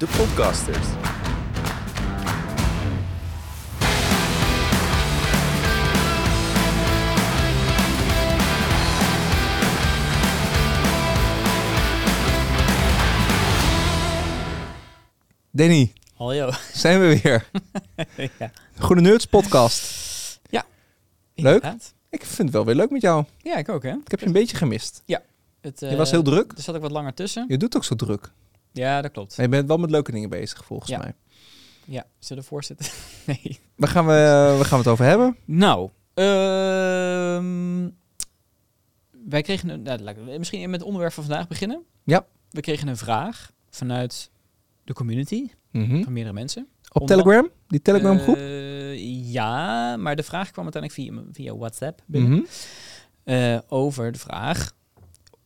de podcasters. Danny, Hallo. zijn we weer. ja. Goede Nerds podcast. Leuk. Inderdaad. Ik vind het wel weer leuk met jou. Ja, ik ook hè. Ik heb je een beetje gemist. Het, Je eh, was heel druk. Er zat ook wat langer tussen. Je doet ook zo druk. Ja, dat klopt. Maar je bent wel met leuke dingen bezig, volgens Ja. mij. Ja, zullen we voorzitten? nee. Waar gaan, we, waar gaan we het over hebben? Nou, ehm, wij kregen een, nou, laat ik misschien met het onderwerp van vandaag beginnen. Ja. We kregen een vraag vanuit de community Mhm. van meerdere mensen. Op Onder- Telegram? Die Telegram groep? Eh, ja, maar de vraag kwam uiteindelijk via, via WhatsApp binnen. Mhm. Eh, over de vraag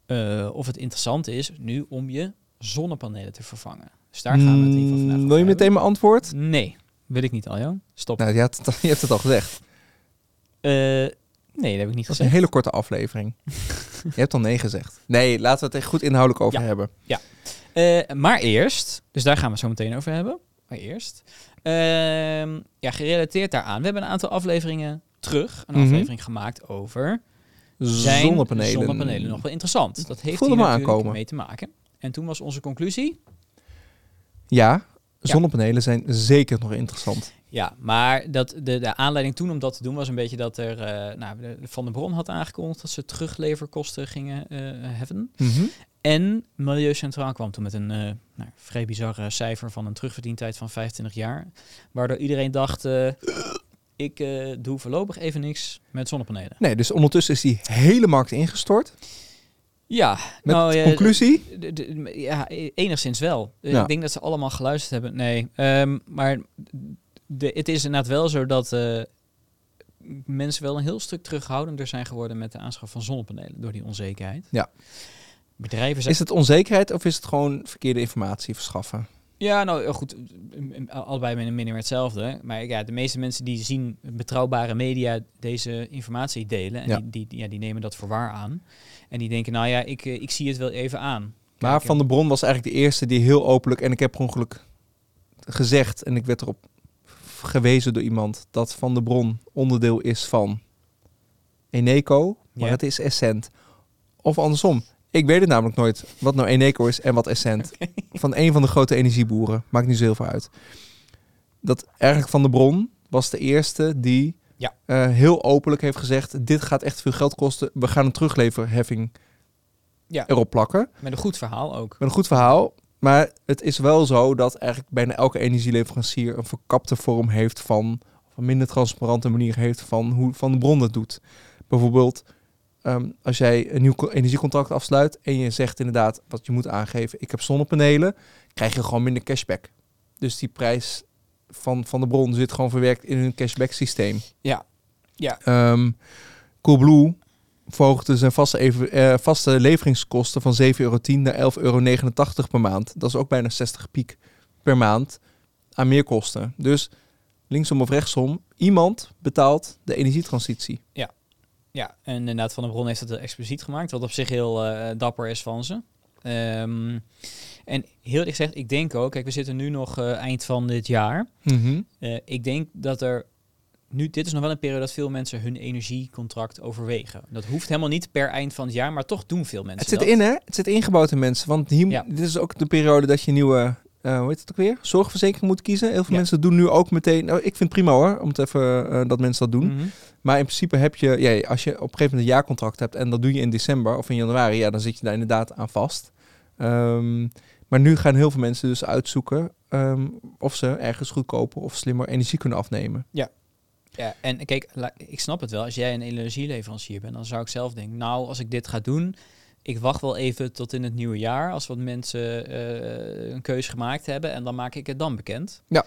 eh, of het interessant is nu om je zonnepanelen te vervangen. Dus daar gaan we het in ieder geval vandaag Wil je meteen mijn antwoord? Nee, wil ik niet, Aljo. Stop. Nou, je, had het, al- je hebt het al gezegd. Eh, nee, dat heb ik niet Dat is een gezegd. hele korte aflevering. je hebt al nee gezegd. Nee, laten we het er goed inhoudelijk over Ja. hebben. Eh, maar eerst, dus daar gaan we het zo meteen over hebben. Maar eerst, ehm, ja, gerelateerd daaraan. We hebben een aantal afleveringen terug, een Mhm. aflevering gemaakt over zijn Zonnepanelen. zonnepanelen nog wel interessant. Dat heeft hier me natuurlijk aankomen. mee te maken. En toen was onze conclusie, Ja, zonnepanelen zijn zeker nog interessant. Ja, maar dat de, de aanleiding toen om dat te doen was een beetje dat er eh, nou, Van de Bron had aangekondigd dat ze terugleverkosten gingen eh, hebben. Mhm. En Milieu Centraal kwam toen met een eh, nou, vrij bizarre cijfer van een terugverdientijd van 25 jaar. Waardoor iedereen dacht, ik doe voorlopig even niks met zonnepanelen. Nee, dus ondertussen is die hele markt ingestort. Ja, Met nou, conclusie? ja, e- enigszins wel. Eh, Ja. Ik denk dat ze allemaal geluisterd hebben. Nee, ehm, maar de, het is inderdaad wel zo dat eh, mensen wel een heel stuk terughoudender zijn geworden met de aanschaf van zonnepanelen door die onzekerheid. Ja. Bedrijven zijn. Is het onzekerheid of is het gewoon verkeerde informatie verschaffen? Ja, nou goed, allebei min min meer hetzelfde. Maar ja, de meeste mensen die zien betrouwbare media deze informatie delen en Ja. die, die- ja, die nemen dat voor waar aan. En die denken, nou ja, ik, eh, ik zie het wel even aan. Maar Kijken. Van der Bron was eigenlijk de eerste die heel openlijk... en ik heb per ongeluk gezegd en ik werd erop gewezen door iemand... dat Van der Bron onderdeel is van Eneco, maar Ja. het is Essent. Of andersom. Ik weet het namelijk nooit wat nou Eneco is en wat Essent. Van een van de grote energieboeren. Maakt niet zo heel veel uit. Dat eigenlijk Van der Bron was de eerste die Ja. eh, heel openlijk heeft gezegd... dit gaat echt veel geld kosten. We gaan een terugleverheffing Ja. erop plakken. Met een goed verhaal ook. Met een goed verhaal. Maar het is wel zo dat eigenlijk bijna elke energieleverancier een verkapte vorm heeft van, of een minder transparante manier heeft van hoe Van de Bron het doet. Bijvoorbeeld, ehm, als jij een nieuw co- energiecontract afsluit en je zegt inderdaad wat je moet aangeven, ik heb zonnepanelen, krijg je gewoon minder cashback. Dus die prijs van Van de Bron zit gewoon verwerkt in hun cashback systeem. Ja. Ja. Ehm, Coolblue verhoogde zijn vaste, even, eh, vaste leveringskosten van 7,10 euro naar 11,89 euro per maand. Dat is ook bijna 60 piek per maand aan meerkosten. Dus linksom of rechtsom, iemand betaalt de energietransitie. Ja, en inderdaad, Van der Bron heeft het expliciet gemaakt, wat op zich heel eh, dapper is van ze. Ehm, en heel eerlijk gezegd, ik denk ook, kijk, we zitten nu nog eh, eind van dit jaar. Eh, ik denk dat er nu, dit is nog wel een periode dat veel mensen hun energiecontract overwegen. Dat hoeft helemaal niet per eind van het jaar, maar toch doen veel mensen Het zit dat. in, hè? Het zit ingebouwd in mensen. Want hier, Ja. dit is ook de periode dat je nieuwe, eh hoe heet het ook weer? Zorgverzekering moet kiezen. Heel veel Ja. mensen doen nu ook meteen. Nou, ik vind het prima hoor, om het even dat mensen dat doen. Mhm. Maar in principe heb je, ja, als je op een gegeven moment een jaarcontract hebt en dat doe je in december of in januari, ja, dan zit je daar inderdaad aan vast. Ehm, maar nu gaan heel veel mensen dus uitzoeken ehm, of ze ergens goedkoper of slimmer energie kunnen afnemen. Ja, en kijk, ik snap het wel. Als jij een energieleverancier bent, dan zou ik zelf denken, nou, als ik dit ga doen, ik wacht wel even tot in het nieuwe jaar, als wat mensen eh, een keuze gemaakt hebben, en dan maak ik het dan bekend. Ja.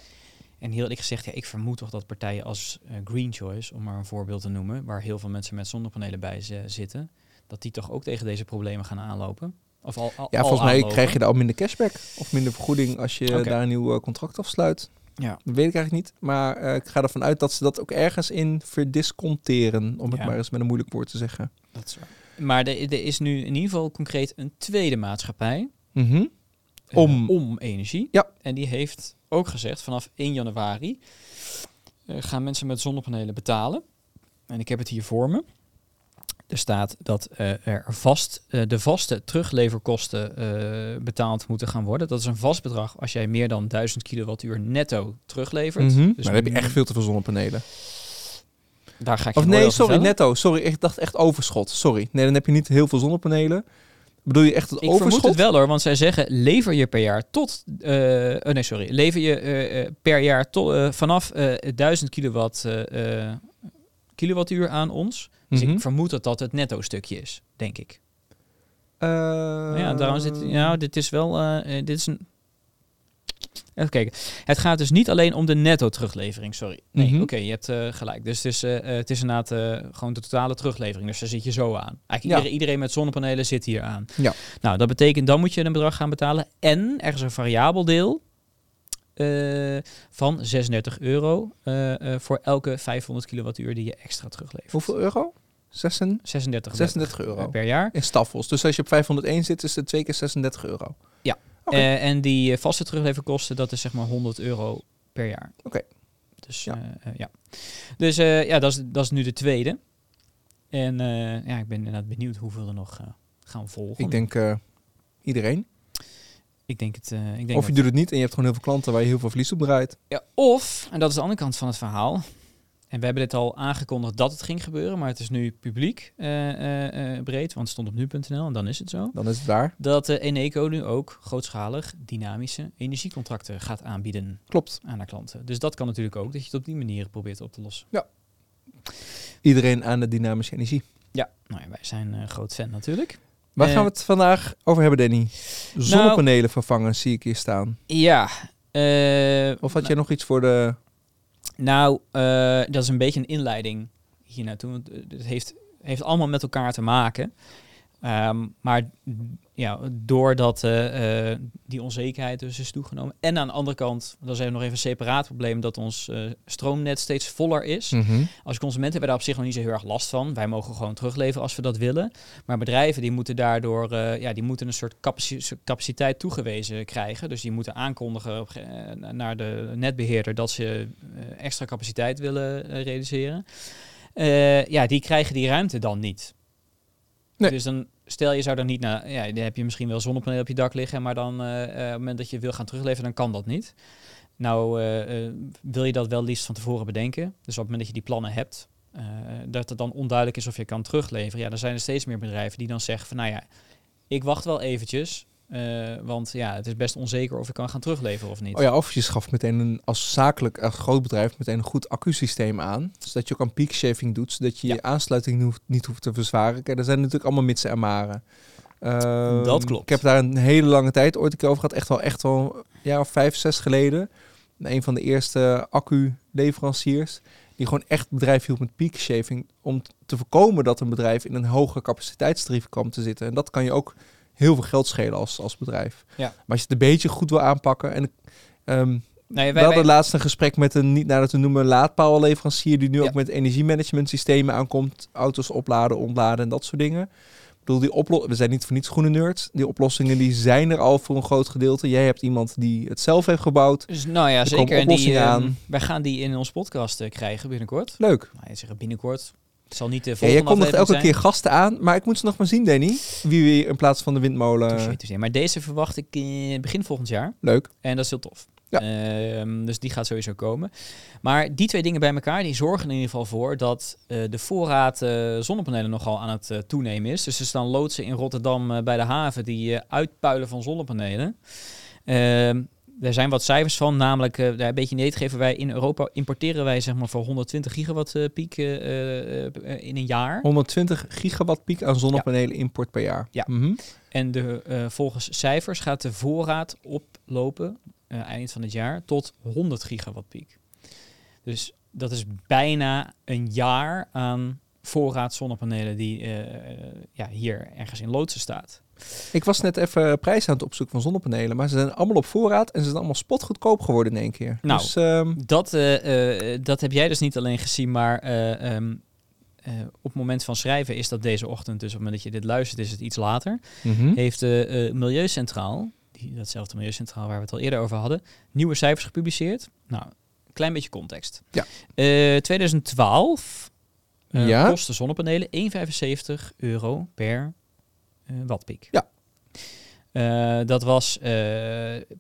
En heel eerlijk gezegd, ja, ik vermoed toch dat partijen als eh, Green Choice, om maar een voorbeeld te noemen, waar heel veel mensen met zonnepanelen bij zitten, dat die toch ook tegen deze problemen gaan aanlopen. Of al, al, Ja, al volgens mij aanlopen. krijg je daar al minder cashback of minder vergoeding als je daar een nieuw eh, contract afsluit. Ja. Dat weet ik eigenlijk niet. Maar eh, ik ga ervan uit dat ze dat ook ergens in verdisconteren. Om het Ja. maar eens met een moeilijk woord te zeggen. Dat is waar. Maar er, er is nu in ieder geval concreet een tweede maatschappij Mhm. eh, Om. om energie. Ja. En die heeft ook gezegd, vanaf 1 januari eh, gaan mensen met zonnepanelen betalen. En ik heb het hier voor me. Er staat dat eh, er vast, eh, de vaste terugleverkosten eh, betaald moeten gaan worden. Dat is een vast bedrag als jij meer dan 1000 kilowattuur netto teruglevert. Mhm. Dus maar dan heb je echt veel te veel zonnepanelen. Daar ga ik je Of nee, sorry, netto. Sorry, ik dacht echt overschot. Sorry. Nee, dan heb je niet heel veel zonnepanelen. Bedoel je echt het Ik overschot? vermoed het wel hoor, want zij zeggen lever je per jaar tot, oh nee sorry, lever je per jaar tot, vanaf eh 1000 kilowatt, kilowattuur aan ons. Dus Mhm. ik vermoed dat dat het netto stukje is, denk ik. Eh, ja, daarom zit, nou, dit is wel, eh, eh, dit is een... Even kijken. Het gaat dus niet alleen om de netto teruglevering, sorry. Nee, Mhm. oké, je hebt eh, gelijk. Dus het is, het is inderdaad eh, gewoon de totale teruglevering. Dus daar zit je zo aan. Eigenlijk Ja. iedereen, iedereen met zonnepanelen zit hier aan. Ja. Nou, dat betekent dan moet je een bedrag gaan betalen. En er is een variabel deel eh, van 36 euro eh, eh, voor elke 500 kilowattuur die je extra teruglevert. Hoeveel euro? 36 36, 36 euro. per jaar. in staffels. Dus als je op 501 zit, is het twee keer 36 euro. Eh, en die vaste terugleverkosten, dat is zeg maar 100 euro per jaar. Oké. Dus Ja. ja, ja. Dus ja, dat is, dat is nu de tweede. En ja, ik ben inderdaad benieuwd hoeveel er nog gaan volgen. Ik denk iedereen. Ik denk het. eh, ik denk Of je doet het niet en je hebt gewoon heel veel klanten waar je heel veel verlies op draait. Ja, of, en dat is de andere kant van het verhaal. En we hebben dit al aangekondigd dat het ging gebeuren, maar het is nu publiek eh, eh, breed, want het stond op nu.nl en dan is het zo. Dan is het waar. Dat Eneco nu ook grootschalig dynamische energiecontracten gaat aanbieden Klopt. aan haar klanten. Dus dat kan natuurlijk ook, dat je het op die manier probeert op te lossen. Iedereen aan de dynamische energie. Ja, nou ja, wij zijn een groot fan natuurlijk. Waar Eh, gaan we het vandaag over hebben, Danny? Zonnepanelen vervangen zie ik hier staan. Ja. eh, Of had jij nog iets voor de... Nou, eh, dat is een beetje een inleiding hier naartoe. want, eh, Het heeft, heeft allemaal met elkaar te maken. Ehm, maar ja, doordat eh, eh, die onzekerheid dus is toegenomen. En aan de andere kant, dan zijn we nog even een separaat probleem dat ons eh, stroomnet steeds voller is. Mhm. Als consument hebben we daar op zich nog niet zo heel erg last van. Wij mogen gewoon terugleveren als we dat willen. Maar bedrijven die moeten daardoor ja, die moeten een soort capaci- capaciteit toegewezen krijgen. Dus die moeten aankondigen op, naar de netbeheerder dat ze extra capaciteit willen realiseren. Ja, die krijgen die ruimte dan niet. Nee. Dus dan stel je zou dan niet naar, ja, dan heb je misschien wel zonnepanelen op je dak liggen, maar dan eh, eh, op het moment dat je wil gaan terugleveren, dan kan dat niet. Nou, eh, wil je dat wel liefst van tevoren bedenken. Dus op het moment dat je die plannen hebt, dat het dan onduidelijk is of je kan terugleveren. Ja, dan zijn er steeds meer bedrijven die dan zeggen van, nou ja, ik wacht wel eventjes, eh, want ja, het is best onzeker of ik kan gaan terugleveren of niet. Oh ja, of je schaft meteen een, als zakelijk, als groot bedrijf, meteen een goed accusysteem aan. Zodat je ook aan peak shaving doet, zodat je Ja. je aansluiting hoeft, niet hoeft te verzwaren. Kijk, er zijn natuurlijk allemaal mitsen en maren. Ehm, Dat klopt. Ik heb daar een hele lange tijd ooit een keer over gehad. Echt wel, echt wel een jaar of vijf, zes geleden. Een van de eerste accu-leveranciers. Die gewoon echt bedrijf hielp met peak shaving. Om te voorkomen dat een bedrijf in een hoge capaciteitstarief kwam te zitten. En dat kan je ook heel veel geld schelen als, als bedrijf. Ja. Maar als je het een beetje goed wil aanpakken. En Nee, wij, we hadden wij- laatst een gesprek met een niet naar te noemen laadpaalleverancier die nu Ja. ook met energiemanagement systemen aankomt, auto's opladen, ontladen en dat soort dingen. Ik bedoel, die oplo we zijn niet voor niets groene nerds. Die oplossingen die zijn er al voor een groot gedeelte. Jij hebt iemand die het zelf heeft gebouwd. dus, nou ja, er zeker. En die, ehm, aan. wij gaan die in ons podcast eh, krijgen binnenkort. Leuk. Nou, je zegt binnenkort. Het zal niet de Ja, volgende jij kondigt elke keer gasten aan, maar ik moet ze nog maar zien, Danny. Wie we in plaats van de windmolen. Touché, touché. Maar deze verwacht ik in begin volgend jaar. Leuk. En dat is heel tof. Ja. Ehm, dus die gaat sowieso komen. Maar die twee dingen bij elkaar, die zorgen in ieder geval voor dat eh, de voorraad eh, zonnepanelen nogal aan het eh, toenemen is. Dus er staan loodsen in Rotterdam bij de haven die uitpuilen van zonnepanelen. Er zijn wat cijfers van, namelijk, eh, daar een beetje niet geven wij in Europa importeren wij zeg maar voor 120 gigawatt eh, piek eh, in een jaar. 120 gigawatt piek aan zonnepanelen import per jaar. Ja. Mhm. En de, volgens cijfers gaat de voorraad oplopen eind van het jaar tot 100 gigawatt piek. Dus dat is bijna een jaar aan voorraad zonnepanelen die ja, hier ergens in loodsen staat. Ik was net even prijs aan het opzoeken van zonnepanelen, maar ze zijn allemaal op voorraad en ze zijn allemaal spotgoedkoop geworden in één keer. Nou. Dus ehm, Dat, eh, eh, dat heb jij dus niet alleen gezien, maar eh, ehm, eh, op het moment van schrijven is dat deze ochtend, dus op het moment dat je dit luistert, is het iets later. mhm. Heeft de Milieucentraal, die, datzelfde Milieucentraal waar we het al eerder over hadden, nieuwe cijfers gepubliceerd. Nou, een klein beetje context. Ja. Eh, 2012 eh, Ja. kosten zonnepanelen 1,75 euro per eh, wattpiek. Ja. Eh, dat was eh,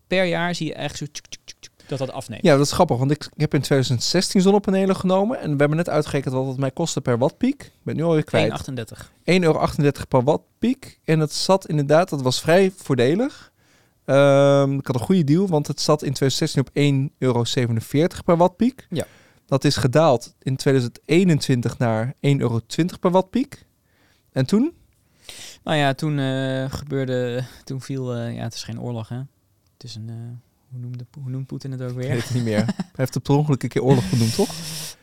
per jaar zie je echt zo tjuk, tjuk, tjuk, tjuk, dat dat afneemt. Ja, dat is grappig, want ik, ik heb in 2016 zonnepanelen genomen en we hebben net uitgerekend wat het mij kostte per wattpiek. Ik ben nu alweer kwijt. 1,38. 1,38 euro per wattpiek. En het zat inderdaad, dat was vrij voordelig. Ehm, ik had een goede deal, want het zat in 2016 op 1,47 euro per wattpiek. Ja. Dat is gedaald in 2021 naar 1,20 euro per wattpiek. En toen? Nou ja, toen eh, gebeurde, toen viel, eh, ja, het is geen oorlog, hè. Het is een, eh, hoe, noemde, hoe noemt Poetin het ook Ik weer? weet het niet meer. Hij heeft het per ongeluk een keer oorlog genoemd, toch?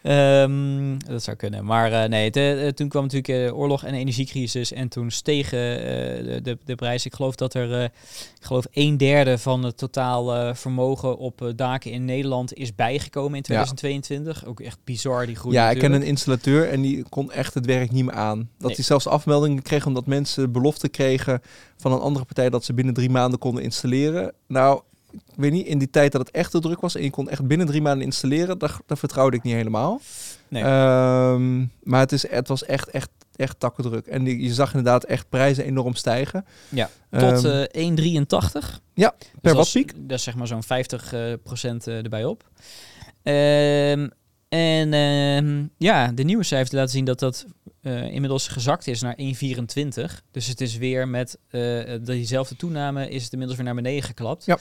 Ehm, dat zou kunnen. Maar eh, nee, de- eh, toen kwam natuurlijk eh, oorlog en energiecrisis. En toen stegen de, de, de prijs. Ik geloof dat er, ik geloof een derde van het totaal vermogen op daken in Nederland is bijgekomen in 2022. Ook echt bizar die groei. ja, ik ken een installateur en die kon echt het werk niet meer aan. Dat Nee. hij zelfs afmeldingen kreeg omdat mensen belofte kregen van een andere partij dat ze binnen drie maanden konden installeren. Nou, ik weet niet, in die tijd dat het echt te druk was en je kon echt binnen drie maanden installeren, daar, daar vertrouwde ik niet helemaal. Nee. Ehm, maar het, is, het was echt, echt, echt takkendruk. En die- je zag inderdaad echt prijzen enorm stijgen. Ja, Ehm, tot eh 1,83. ja, Dus per dat is- wattpiek. Dat is zeg maar zo'n 50 eh, procent eh, erbij op. Ehm, en ehm, ja, de nieuwe cijfers laten zien dat dat eh, inmiddels gezakt is naar 1,24. Dus het is weer met eh, diezelfde toename is het inmiddels weer naar beneden geklapt. Ja.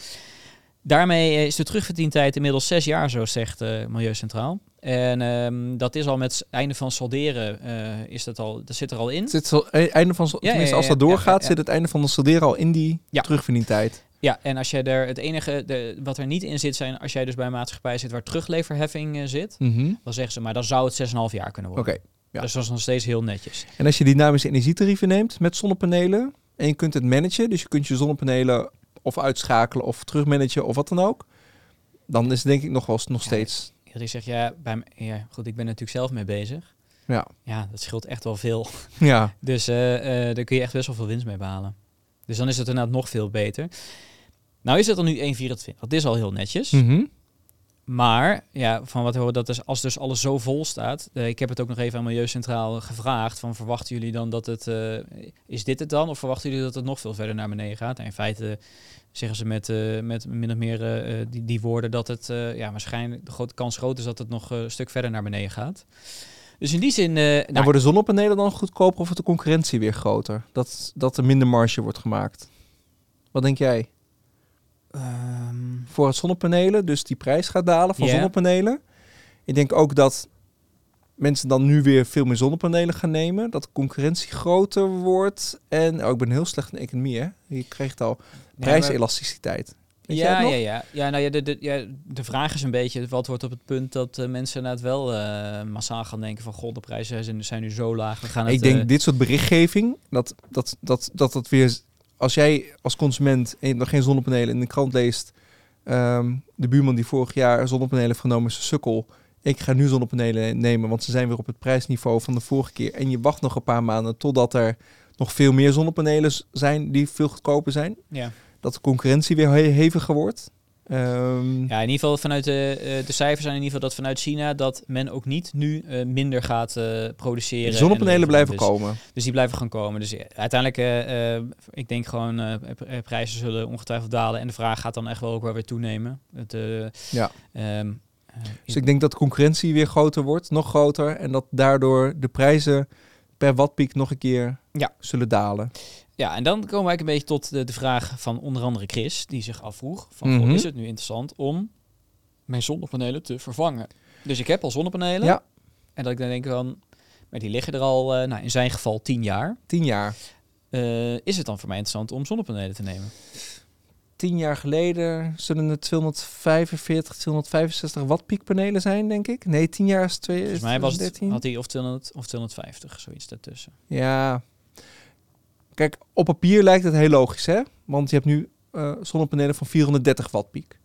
Daarmee eh, is de terugverdientijd inmiddels zes jaar, zo zegt eh Milieucentraal. En ehm, dat is al met het einde van salderen, eh, is dat al, dat zit er al in. Zit e- einde van, Ja, tenminste als dat doorgaat, ja, zit het einde van de solderen al in die Ja. terugverdientijd. Ja, en als jij er het enige de, wat er niet in zit, zijn als jij dus bij een maatschappij zit waar terugleverheffing zit, Mhm. dan zeggen ze, maar dan zou het 6,5 jaar kunnen Oké. worden. ja. Dus dat is nog steeds heel netjes. En als je dynamische energietarieven neemt met zonnepanelen en je kunt het managen, dus je kunt je zonnepanelen of uitschakelen of terugmanagen of wat dan ook, dan is het denk ik nog wel nog Ja. steeds. Iedereen zegt, ja, bij, ja, goed, ik ben natuurlijk zelf mee bezig. Ja. Ja, dat scheelt echt wel veel. Ja. Dus eh, eh, daar kun je echt best wel veel winst mee behalen. Dus dan is het inderdaad nog veel beter. Nou is het er nu 1,24. Dat is al heel netjes. Mhm. Maar ja, van wat horen, dat is als dus alles zo vol staat. eh, ik heb het ook nog even aan Milieucentraal gevraagd. Van verwachten jullie dan dat het. eh, is dit het dan? Of verwachten jullie dat het nog veel verder naar beneden gaat? En in feite zeggen ze met, eh, met min of meer die, die woorden dat het ja, waarschijnlijk de grote kans groot is dat het nog een stuk verder naar beneden gaat. Dus in die zin. En nou, worden zonnepanelen dan goedkoper of wordt de concurrentie weer groter? Dat, dat er minder marge wordt gemaakt. Wat denk jij? Ehm, Voor het zonnepanelen, dus die prijs gaat dalen van zonnepanelen. Ik denk ook dat mensen dan nu weer veel meer zonnepanelen gaan nemen. Dat de concurrentie groter wordt. En oh, ik ben heel slecht in economie, hè? Je krijgt al prijselasticiteit. Ja, het ja, ja, ja. Nou ja, de, de, ja, de vraag is een beetje, wat wordt op het punt dat eh, mensen inderdaad wel eh, massaal gaan denken van, god, de prijzen zijn, zijn nu zo laag, we gaan het... Ik denk eh, dit soort berichtgeving, dat dat, dat, dat dat weer... Als jij als consument nog geen zonnepanelen in de krant leest... ehm, de buurman die vorig jaar zonnepanelen heeft genomen is een sukkel. Ik ga nu zonnepanelen nemen, want ze zijn weer op het prijsniveau van de vorige keer. En je wacht nog een paar maanden totdat er nog veel meer zonnepanelen zijn die veel goedkoper zijn. ja. Dat de concurrentie weer he- heviger wordt. Ehm, ja, in ieder geval vanuit de, eh, de cijfers zijn in ieder geval dat vanuit China dat men ook niet nu eh, minder gaat eh, produceren. de zonnepanelen en blijven dus, komen. Dus die blijven gewoon komen. Dus uiteindelijk, ik denk gewoon, prijzen zullen ongetwijfeld dalen en de vraag gaat dan echt wel ook wel weer toenemen. Het, Ja. ehm, eh, Dus ik denk dat de concurrentie weer groter wordt, nog groter. En dat daardoor de prijzen per wattpiek nog een keer Ja. zullen dalen. Ja, en dan komen we eigenlijk een beetje tot de, de vraag van onder andere Chris, die zich afvroeg van, goh, Mhm. is het nu interessant om mijn zonnepanelen te vervangen? Dus ik heb al zonnepanelen. Ja. En dat ik dan denk van, maar die liggen er al, eh, nou, in zijn geval 10 jaar. Tien jaar. Eh, is het dan voor mij interessant om zonnepanelen te nemen? Tien jaar geleden zullen het 245, 265 watt piekpanelen zijn, denk ik. Nee, tien jaar is twee- Volgens mij was het, 2013. had hij of 200 of 250, zoiets daartussen. Ja. Kijk, op papier lijkt het heel logisch, hè? Want je hebt nu eh, zonnepanelen van 430 watt piek.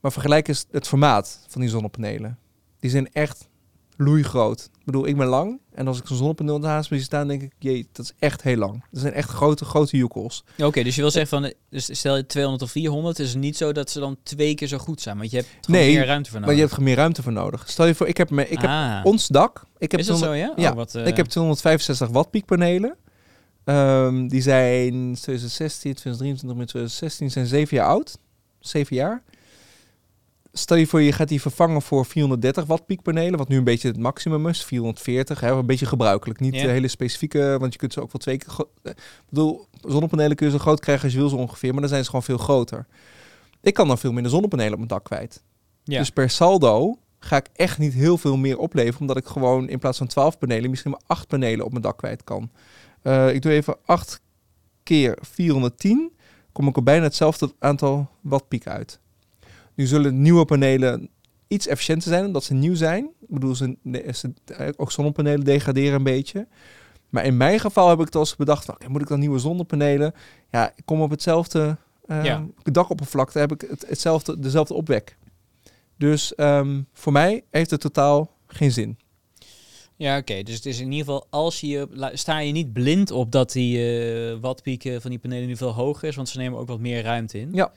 Maar vergelijk eens het formaat van die zonnepanelen. Die zijn echt loeigroot. Ik bedoel, ik ben lang. En als ik zo'n zonnepaneel naast me zie staan, denk ik, jee, dat is echt heel lang. Dat zijn echt grote, grote joekels. Oké, dus je wil zeggen van, dus stel je 200 of 400, is het niet zo dat ze dan twee keer zo goed zijn. Want je hebt gewoon Nee, meer ruimte voor Maar nodig. je hebt er meer ruimte voor nodig. Stel je voor, ik heb, me, ik heb Ah. ons dak. Ik heb is dat 200 zo, ja? ja, Oh, wat, eh, Ik heb 265 watt piekpanelen. Ehm, die zijn 2016, 2023 met 2016 zijn zeven jaar oud. Zeven jaar. Stel je voor, je gaat die vervangen voor 430 watt piekpanelen, wat nu een beetje het maximum is, 440, hè, een beetje gebruikelijk. Niet de hele specifieke, want je kunt ze ook wel twee keer... eh, Ik bedoel, zonnepanelen kun je zo groot krijgen als je wil zo ongeveer, maar dan zijn ze gewoon veel groter. Ik kan dan veel minder zonnepanelen op mijn dak kwijt. Dus per saldo ga ik echt niet heel veel meer opleveren, omdat ik gewoon in plaats van 12 panelen misschien maar 8 panelen op mijn dak kwijt kan. Eh, ik doe even 8 keer 410, kom ik op bijna hetzelfde aantal wattpiek uit. Nu zullen nieuwe panelen iets efficiënter zijn, omdat ze nieuw zijn. Ik bedoel, ze, ze, eh, ook zonnepanelen degraderen een beetje. Maar in mijn geval heb ik het als bedacht, van, oké, moet ik dan nieuwe zonnepanelen? Ja, ik kom op hetzelfde Ja. dakoppervlakte, heb ik het, hetzelfde, dezelfde opwek. Dus ehm, voor mij heeft het totaal geen zin. Ja, oké. Dus het is in ieder geval, als je, sta je niet blind op dat die eh wattpieken van die panelen nu veel hoger is, want ze nemen ook wat meer ruimte in. Ja.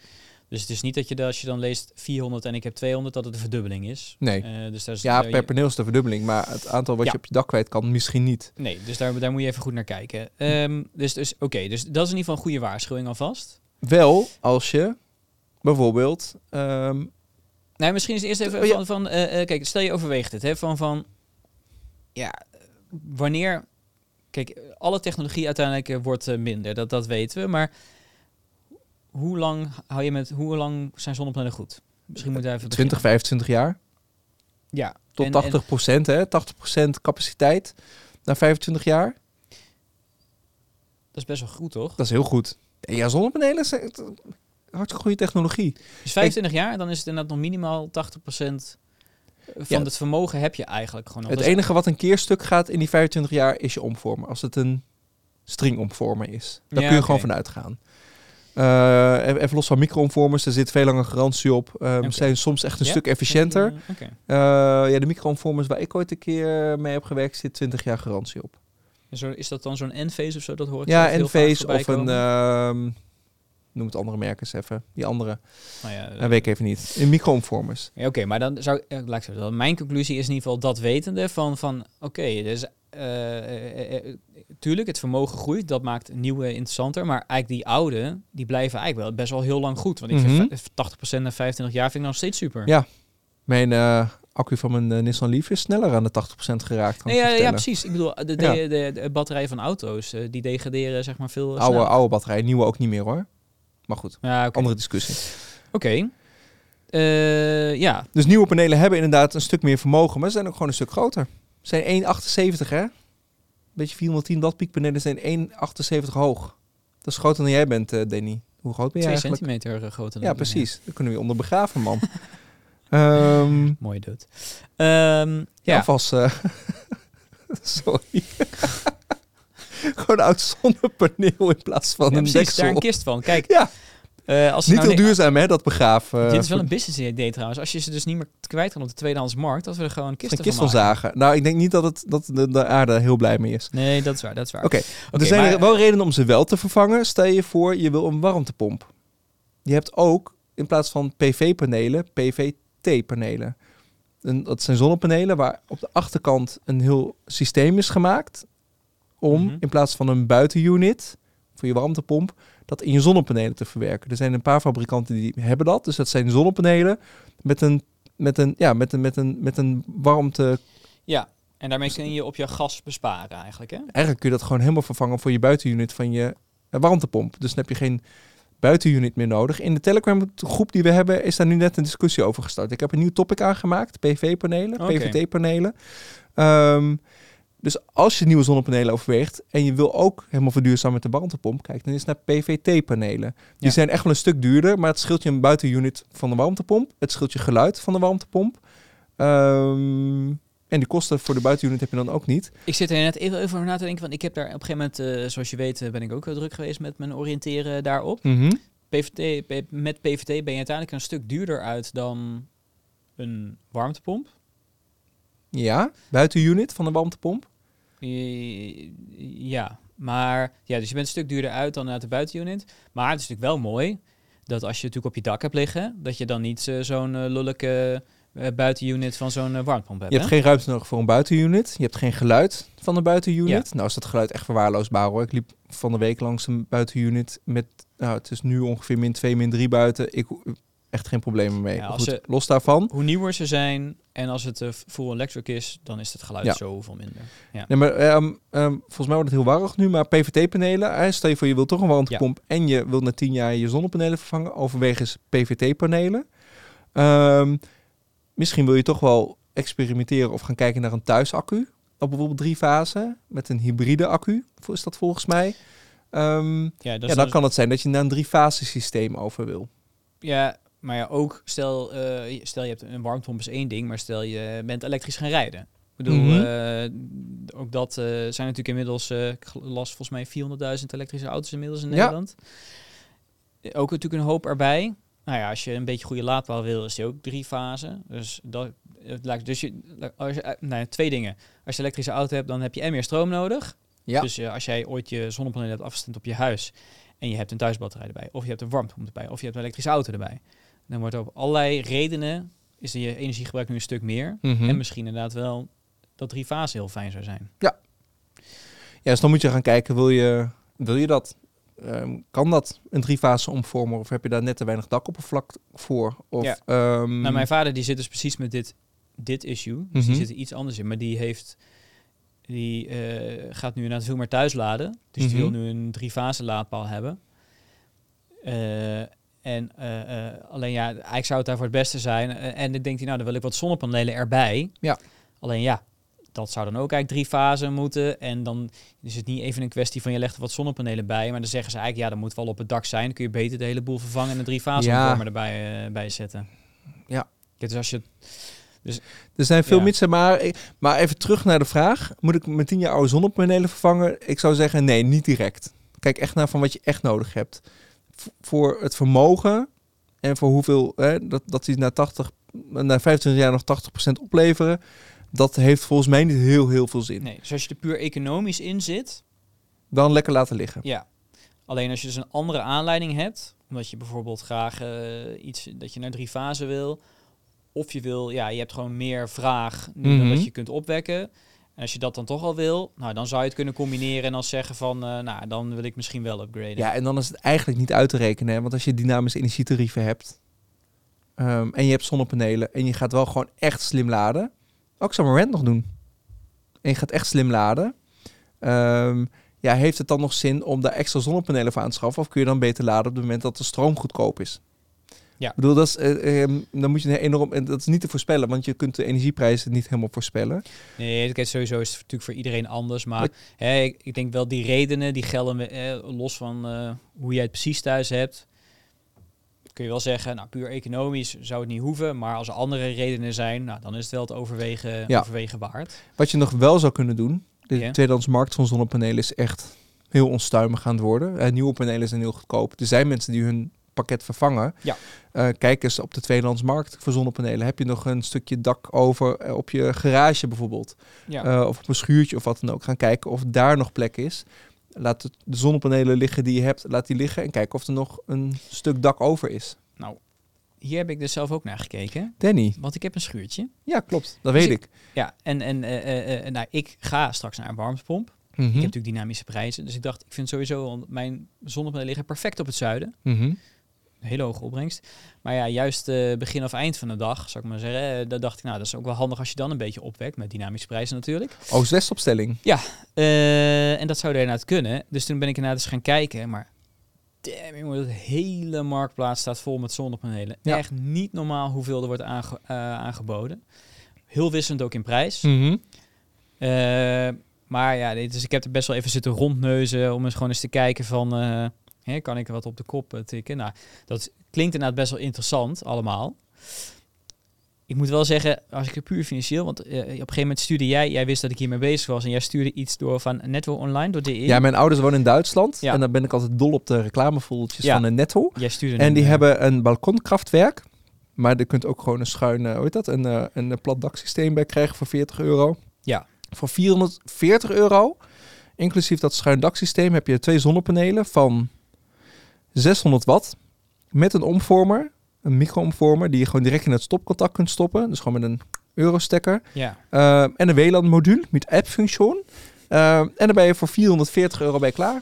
Dus het is niet dat je, als je dan leest 400 en ik heb 200, dat het een verdubbeling is. Nee. Eh, dus daar is, Ja, per paneel is de verdubbeling, maar het aantal wat Ja. je op je dak kwijt kan, misschien niet. Nee, dus daar, daar moet je even goed naar kijken. Ehm, dus dus oké, dus dat is in ieder geval een goede waarschuwing alvast. Wel als je bijvoorbeeld... ehm, Nee, misschien is het eerst even Oh, ja. van, van eh, kijk, stel je overweegt het, hè, van, van, ja, wanneer, kijk, alle technologie uiteindelijk eh, wordt eh, minder, dat, dat weten we, maar hoe lang hou je met, hoe lang zijn zonnepanelen goed? Misschien moet je even 20, beginnen. 25 jaar. Ja. Tot en- 80 procent, hè? 80 procent capaciteit na 25 jaar. Dat is best wel goed, toch? Dat is heel goed. En ja, zonnepanelen zijn hartstikke goede technologie. Dus 25 jaar, dan is het inderdaad nog minimaal 80% van het vermogen heb je eigenlijk gewoon nog. Het is- enige wat een keer stuk gaat in die 25 jaar is je omvormer. Als het een stringomvormer is. Daar kun je gewoon van uitgaan. Eh, even los van micro-omvormers, er zit veel langer garantie op. Ze Oké. zijn soms echt een Ja? stuk efficiënter. Oké. Eh, ja, de micro-omvormers waar ik ooit een keer mee heb gewerkt, zit 20 jaar garantie op. En Zo, is dat dan zo'n N-phase of zo? Dat hoor ik Ja, Enphase voorbij of een... komen. Noem het andere merken eens even. Die andere. Nou ja, Dat weet ik even niet. In micro-omvormers. Ja, oké, maar dan zou eh, laat ik zeggen, Mijn conclusie is in ieder geval dat wetende van, van oké, dus eh, eh, tuurlijk, het vermogen groeit, dat maakt nieuwe interessanter, maar eigenlijk die oude, die blijven eigenlijk wel best wel heel lang goed. Want ik Mhm. vind v- 80% na 25 jaar vind ik nog steeds super. Ja, Mijn accu van mijn Nissan Leaf is sneller aan de 80% geraakt. Nee, ik ja, ja, precies. Ik bedoel, de, de, Ja. de, de batterijen van auto's, die degraderen zeg maar veel oude, sneller. oude batterij, nieuwe ook niet meer hoor. Maar goed, Ja, andere discussie. Oké. Eh, ja, Dus nieuwe panelen hebben inderdaad een stuk meer vermogen, maar ze zijn ook gewoon een stuk groter. Ze zijn 1,78 hè? Beetje 410 watt piekpanelen zijn 1,78 hoog. Dat is groter dan jij bent, eh Danny. Hoe groot ben je 2 eigenlijk? centimeter eh, groter. Ja, dan- precies. Daar kunnen we onder begraven, man. Ehm Mooi dood. Ehm, ja. ja, Alvast, eh, sorry. Gewoon een oud zonnepaneel in plaats van Ja, een precies, deksel. daar een kist van. Kijk, Ja. eh, als Niet nou heel duurzaam, hè, dat begraven. Dit is wel een business idee trouwens. Als je ze dus niet meer kwijt kan op de tweedehands markt, dat we er gewoon kisten een kist van van zagen. Nou, ik denk niet dat, het, dat de, de aarde heel blij mee is. Nee, dat is waar, dat is waar. Oké, er zijn maar- er wel redenen om ze wel te vervangen. Stel je voor, je wil een warmtepomp. Je hebt ook, in plaats van PV-panelen, PVT-panelen. En Dat zijn zonnepanelen waar op de achterkant een heel systeem is gemaakt... om Mhm. in plaats van een buitenunit voor je warmtepomp... dat in je zonnepanelen te verwerken. Er zijn een paar fabrikanten die hebben dat. Dus dat zijn zonnepanelen met een, met een, ja, met een, met een, met een warmte Ja, en daarmee kun je op je gas besparen eigenlijk, hè? eigenlijk kun je dat gewoon helemaal vervangen voor je buitenunit van je eh, warmtepomp. Dus dan heb je geen buitenunit meer nodig. In de Telegram groep die we hebben is daar nu net een discussie over gestart. Ik heb een nieuw topic aangemaakt, PV-panelen. PVT-panelen. Ehm, dus als je nieuwe zonnepanelen overweegt en je wil ook helemaal verduurzamen met de warmtepomp, kijk dan eens naar PVT-panelen. Die Ja. zijn echt wel een stuk duurder, maar het scheelt je een buitenunit van de warmtepomp. Het scheelt je geluid van de warmtepomp. Ehm, en die kosten voor de buitenunit heb je dan ook niet. Ik zit er net even over na te denken, want ik heb daar op een gegeven moment, eh, zoals je weet, eh, ben ik ook heel druk geweest met mijn oriënteren daarop. Mhm. PVT, met PVT ben je uiteindelijk een stuk duurder uit dan een warmtepomp. Ja, buitenunit van de warmtepomp. Eh, Ja, maar ja, dus je bent een stuk duurder uit dan uit de buitenunit. Maar het is natuurlijk wel mooi dat als je natuurlijk op je dak hebt liggen, dat je dan niet eh, zo'n eh, lullijke buitenunit van zo'n warmtepomp hebt. Je hebt hè? geen ruimte nodig voor een buitenunit. Je hebt geen geluid van de buitenunit. Nou is dat geluid echt verwaarloosbaar hoor. Ik liep van de week langs een buitenunit met, nou het is nu ongeveer min 2, min 3 buiten. Ik echt geen problemen mee. Ja, goed, ze- los daarvan. Hoe nieuwer ze zijn en als het eh, full electric is, dan is het geluid Ja. zoveel minder. Ja. Nee, maar ehm, ehm, volgens mij wordt het heel warrig nu, maar PVT-panelen. eh, stel je voor je wilt toch een warmtepomp en je wilt na 10 jaar je zonnepanelen vervangen. Overweeg eens PVT-panelen. Ehm, misschien wil je toch wel experimenteren of gaan kijken naar een thuisaccu. Op bijvoorbeeld drie fasen met een hybride accu. Is dat volgens mij? Ja, dat ja, dan dan- kan het zijn dat je naar een drie-fase systeem over wil. ja, maar ja, ook stel, eh, stel je hebt een warmtepomp is één ding, maar stel je bent elektrisch gaan rijden. Ik bedoel, Mhm. eh, ook dat eh, zijn natuurlijk inmiddels, ik las volgens mij 400.000 elektrische auto's inmiddels in Ja. Nederland. Eh, Ook natuurlijk een hoop erbij. Nou ja, als je een beetje goede laadpaal wil, is die ook drie fasen. Dus dat het lijkt dus je, als je, nou ja, twee dingen. Als je elektrische auto hebt, dan heb je en meer stroom nodig. Ja. Dus als jij ooit je zonnepanelen hebt afgestemd op je huis en je hebt een thuisbatterij erbij, of je hebt een warmtepomp erbij, of je hebt een elektrische auto erbij, dan wordt op allerlei redenen is je energiegebruik nu een stuk meer. Mhm. En misschien inderdaad wel dat drie fasen heel fijn zou zijn. Ja, dus dan moet je gaan kijken, wil je, wil je dat? Ehm, kan dat een driefase omvormer of heb je daar net te weinig dakoppervlak voor? Of, Ja. ehm, Nou, mijn vader die zit dus precies met dit, dit issue. Dus Mhm. die zit er iets anders in. Maar die heeft die eh, gaat nu inderdaad veel meer thuis laden. Dus die Mhm. wil nu een drie fase laadpaal hebben. Eh, en eh, eh, alleen ja, eigenlijk zou het daarvoor het beste zijn. Eh, en dan denkt hij, nou, dan wil ik wat zonnepanelen erbij. Ja. Alleen ja, dat zou dan ook eigenlijk drie fasen moeten. En dan is het niet even een kwestie van je legt er wat zonnepanelen bij. Maar dan zeggen ze eigenlijk, ja, dat moet wel op het dak zijn. Dan kun je beter de hele boel vervangen en een drie fase Ja. erbij eh, bij zetten. Ja. Kijk, dus als je Er zijn veel Ja. mitsen, maar, maar even terug naar de vraag. Moet ik mijn 10 jaar oude zonnepanelen vervangen? Ik zou zeggen nee, niet direct. Kijk echt naar van wat je echt nodig hebt. Voor het vermogen en voor hoeveel, hè, dat, dat die na, 80, na 25 jaar nog 80% opleveren. Dat heeft volgens mij niet heel, heel veel zin. Nee, dus als je er puur economisch in zit, Dan lekker laten liggen. ja. Alleen als je dus een andere aanleiding hebt, omdat je bijvoorbeeld graag eh, iets dat je naar drie fasen wil, of je wil, ja, je hebt gewoon meer vraag nu dan Mhm. dat je kunt opwekken. En als je dat dan toch al wil, nou, dan zou je het kunnen combineren en dan zeggen van, eh, nou, dan wil ik misschien wel upgraden. Ja, en dan is het eigenlijk niet uit te rekenen. Want als je dynamische energietarieven hebt ehm, en je hebt zonnepanelen en je gaat wel gewoon echt slim laden. Ook zou maar rent nog doen. En je gaat echt slim laden. Ehm, ja, heeft het dan nog zin om daar extra zonnepanelen voor aan te schaffen? Of kun je dan beter laden op het moment dat de stroom goedkoop is? Ja. Ik bedoel, dat is, eh, ehm, dan moet je enorm... En dat is niet te voorspellen, want je kunt de energieprijzen niet helemaal voorspellen. Nee, kijk, sowieso is het natuurlijk voor iedereen anders. Maar Maar- hè, ik, ik denk wel die redenen, die gelden eh, los van eh, hoe jij het precies thuis hebt. Kun je wel zeggen, nou puur economisch zou het niet hoeven. Maar als er andere redenen zijn, nou, dan is het wel het overwegen, Ja. overwegen waard. Wat je nog wel zou kunnen doen, de Ja. tweedehands markt van zonnepanelen is echt heel onstuimig aan het worden. Eh, nieuwe panelen zijn heel goedkoop. Er zijn mensen die hun pakket vervangen. Ja. Eh, kijk eens op de tweedehands markt voor zonnepanelen. Heb je nog een stukje dak over eh, op je garage bijvoorbeeld? Ja, Eh, of op een schuurtje of wat dan ook. Gaan kijken of daar nog plek is. Laat de zonnepanelen liggen die je hebt, laat die liggen. En kijken of er nog een stuk dak over is. nou, hier heb ik dus zelf ook naar gekeken. Danny. Want ik heb een schuurtje. Ja, klopt. Dat Dus weet ik. Ja, en, en nou, ik ga straks naar een warmtepomp. Mhm. Ik heb natuurlijk dynamische prijzen. Dus ik dacht, ik vind sowieso, mijn zonnepanelen liggen perfect op het zuiden. Mhm. Hele hoge opbrengst. Maar ja, juist eh, begin of eind van de dag, zou ik maar zeggen, eh, daar dacht ik, nou, dat is ook wel handig als je dan een beetje opwekt met dynamische prijzen natuurlijk. Oost-West opstelling. Eh, en dat zou er inderdaad kunnen. Dus toen ben ik inderdaad eens gaan kijken, maar damn, jongen, de hele marktplaats staat vol met zonnepanelen. Ja. Echt niet normaal hoeveel er wordt aange- aangeboden. Heel wisselend ook in prijs. Mhm. Maar ja, dit- dus ik heb er best wel even zitten rondneuzen om eens gewoon eens te kijken van, hè, kan ik wat op de kop eh, tikken? Nou, dat klinkt inderdaad best wel interessant allemaal. Ik moet wel zeggen, als ik er puur financieel, want eh, op een gegeven moment stuurde jij, jij wist dat ik hiermee bezig was en jij stuurde iets door van Netto Online, door DE. Ja, mijn ouders wonen in Duitsland. Ja. En dan ben ik altijd dol op de reclamevoeltjes Ja. van de Netto. jij stuurde En die eh, hebben een balkonkrachtwerk. maar je kunt ook gewoon een schuin, hoe heet dat, een, uh, een plat daksysteem bij krijgen voor 40 euro. Ja. Voor 440 euro, inclusief dat schuin daksysteem, heb je twee zonnepanelen van 600 watt met een omvormer, een micro-omvormer, die je gewoon direct in het stopcontact kunt stoppen. Dus gewoon met een eurostekker. Ja. Uh, en een WLAN-module met app-functie. Uh, en dan ben je voor 440 euro bij klaar.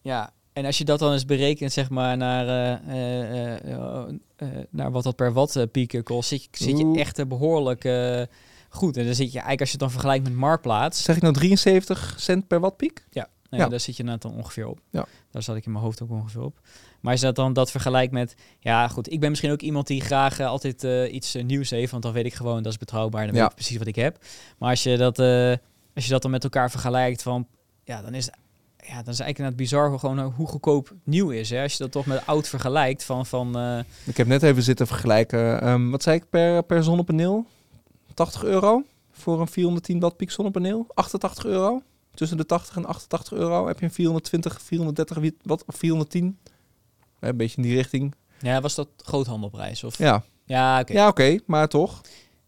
Ja, en als je dat dan eens berekent, zeg maar, naar, uh, naar wat dat per watt pieken kost, zit, zit je echt behoorlijk goed. En dan zit je eigenlijk, als je het dan vergelijkt met Marktplaats... Zeg ik nou 73 cent per watt piek? Ja, nou ja, daar zit je nou dan ongeveer op. Ja. Daar zat ik in mijn hoofd ook ongeveer op. Maar als je dat dan dat vergelijkt met... Ja, goed, ik ben misschien ook iemand die graag altijd iets nieuws heeft, want dan weet ik gewoon, dat is betrouwbaar, dan weet ik precies wat ik heb. Maar als je dat, als je dat dan met elkaar vergelijkt van... Ja, dan is het ja, dan is eigenlijk het bizar gewoon eh, hoe goedkoop nieuw is. Hè? Als je dat toch met oud vergelijkt van... van uh... Ik heb net even zitten vergelijken. Um, wat zei ik per, per zonnepaneel? 80 euro voor een 410 watt piek zonnepaneel. 88 euro. Tussen de 80 en 88 euro heb je een 420, 430 watt of 410. Een beetje in die richting. Ja, was dat groothandelprijs? Of? Ja. Ja, oké. Ja, oké. maar toch.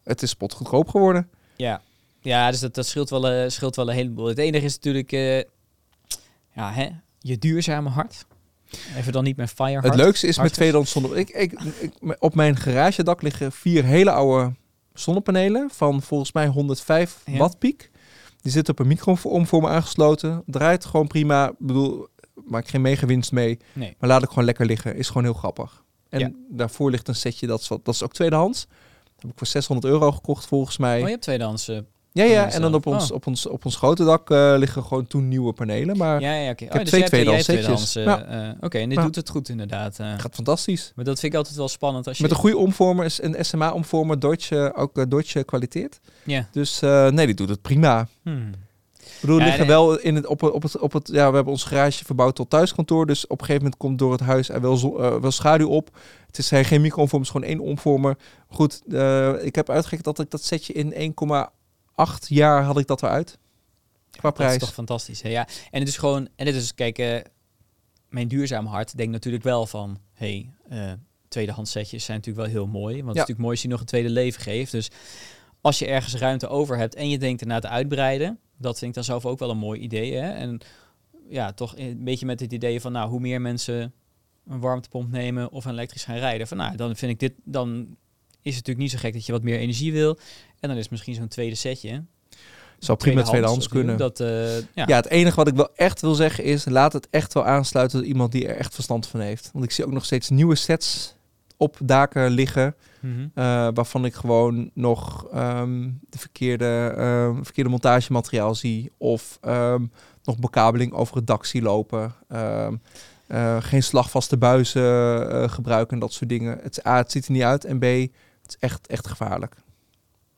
Het is spotgoedkoop geworden. Ja. Ja, dus dat, dat scheelt, wel, uh, scheelt wel een heleboel. Het enige is natuurlijk uh, ja, hè, je duurzame hart. Even dan niet met fire Het leukste is met tweedehands zonne. Ik, ik, ik, op mijn garagedak liggen vier hele oude zonnepanelen van volgens mij 105 ja. watt piek. Die zitten op een micro-omvormer aangesloten. Draait gewoon prima. Ik bedoel, maak geen mega winst mee. Nee. Maar laat ik gewoon lekker liggen. Is gewoon heel grappig. En ja. daarvoor ligt een setje, dat is, wat, dat is ook tweedehands. Dat heb ik voor 600 euro gekocht volgens mij. Oh, je hebt tweedehands uh, ja, ja, en dan op ons, oh. op ons, op ons grote dak uh, liggen gewoon toen nieuwe panelen. Maar ja, ja, oké. Okay. Oh, dus twee tweedehands Uh, ja. uh, oké, en dit doet het goed inderdaad. Gaat fantastisch. Maar dat vind ik altijd wel spannend. Als je... Met een goede omvormer, is een SMA-omvormer, Deutsche, ook Deutsche kwaliteit. Ja. Dus nee, die doet het prima. Hmm. Ik bedoel, we liggen nee. wel in het, op, op, het, op het... Ja, we hebben ons garage verbouwd tot thuiskantoor. Dus op een gegeven moment komt door het huis er wel, zo, wel schaduw op. Het is geen micro-omvormer, het is gewoon één omvormer. Goed, ik heb uitgerekend dat ik dat setje in 1,8 acht jaar had ik dat eruit. Qua prijs. Dat is toch fantastisch. Hè? Ja. En het is gewoon, en het is, kijk, uh, mijn duurzaam hart denkt natuurlijk wel van, hey, uh, tweedehands setjes zijn natuurlijk wel heel mooi. Want het is natuurlijk mooi als je nog een tweede leven geeft. Dus als je ergens ruimte over hebt en je denkt erna te uitbreiden, dat vind ik dan zelf ook wel een mooi idee. Hè? En ja, toch een beetje met het idee van, nou, hoe meer mensen een warmtepomp nemen of een elektrisch gaan rijden, van nou, dan vind ik dit, dan is het natuurlijk niet zo gek dat je wat meer energie wil. En dan is misschien zo'n tweede setje. Zou prima tweedehands kunnen. Dat, uh, ja. ja. het enige wat ik wel echt wil zeggen is... laat het echt wel aansluiten door iemand die er echt verstand van heeft. Want ik zie ook nog steeds nieuwe sets op daken liggen... Mm -hmm. uh, waarvan ik gewoon nog um, de verkeerde, um, verkeerde montagemateriaal zie... of um, nog bekabeling over het dak zie lopen... Uh, geen slagvaste buizen gebruiken en dat soort dingen. Het, A, het ziet er niet uit en B, is echt, echt gevaarlijk.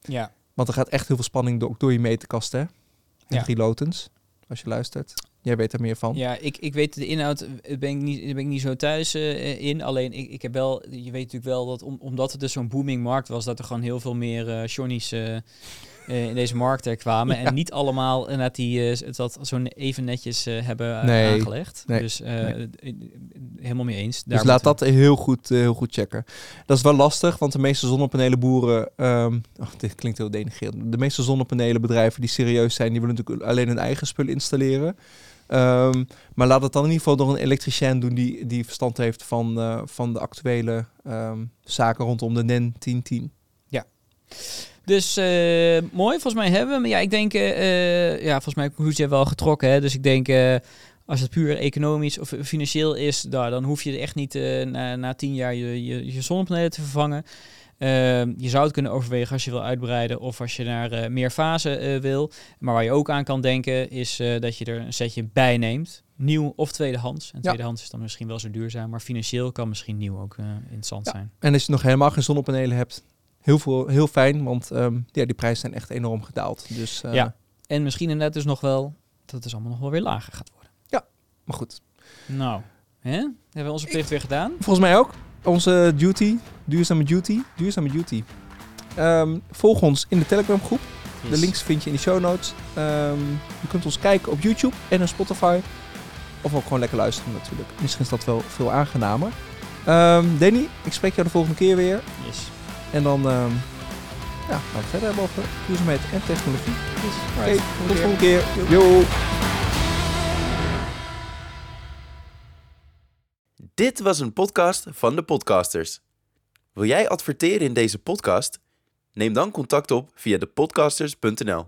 Ja. Want er gaat echt heel veel spanning door, door je meterkast, hè? En ja. Lotens, als je luistert. Jij weet er meer van. Ja, ik, ik weet de inhoud, ben ik niet, ben ik niet zo thuis uh, in. Alleen ik, ik heb wel, je weet natuurlijk wel dat om, omdat het dus zo'n booming markt was, dat er gewoon heel veel meer uh, Johnny's uh, in deze markt er kwamen. Ja. En niet allemaal inderdaad die dat zo even netjes hebben nee. aangelegd. Nee. Dus nee. helemaal mee eens. Daar dus laat dat heel goed, heel goed checken. Dat is wel lastig, want de meeste zonnepanelenboeren, um, oh, dit klinkt heel denigrerend. De meeste zonnepanelenbedrijven die serieus zijn, die willen natuurlijk alleen hun eigen spullen installeren. Um, maar laat het dan in ieder geval door een elektricien doen die, die verstand heeft van, uh, van de actuele um, zaken rondom de NEN 1010. Ja. Dus uh, mooi, volgens mij hebben we hem. Ja, ik denk, uh, ja, volgens mij heb je wel getrokken. Hè? Dus ik denk, als het puur economisch of financieel is, daar, dan hoef je echt niet na, na tien jaar je, je, je zonnepanelen te vervangen. Uh, je zou het kunnen overwegen als je wil uitbreiden of als je naar uh, meer fasen uh, wil. Maar waar je ook aan kan denken is dat je er een setje bij neemt. Nieuw of tweedehands. En tweedehands ja. is dan misschien wel zo duurzaam, maar financieel kan misschien nieuw ook interessant ja. zijn. En als je nog helemaal geen zonnepanelen hebt, heel, veel, heel fijn, want um, ja, die prijzen zijn echt enorm gedaald. Dus, ja, en misschien inderdaad dus nog wel dat het dus allemaal nog wel weer lager gaat worden. Ja, maar goed. Nou, hè? hebben we onze plicht weer gedaan? Volgens mij ook onze duty, duurzame duty, duurzame duty. Um, volg ons in de Telegram groep. Yes. De links vind je in de show notes. Um, je kunt ons kijken op YouTube en op Spotify. Of ook gewoon lekker luisteren natuurlijk. Misschien is dat wel veel aangenamer. Ehm, Danny, ik spreek jou de volgende keer weer. Yes. En dan ehm, ja, gaan we het verder hebben over duurzaamheid en technologie. yes. Oké, Right. tot de volgende keer. Yo. Dit was een podcast van de podcasters. Wil jij adverteren in deze podcast? Neem dan contact op via depodcasters.nl.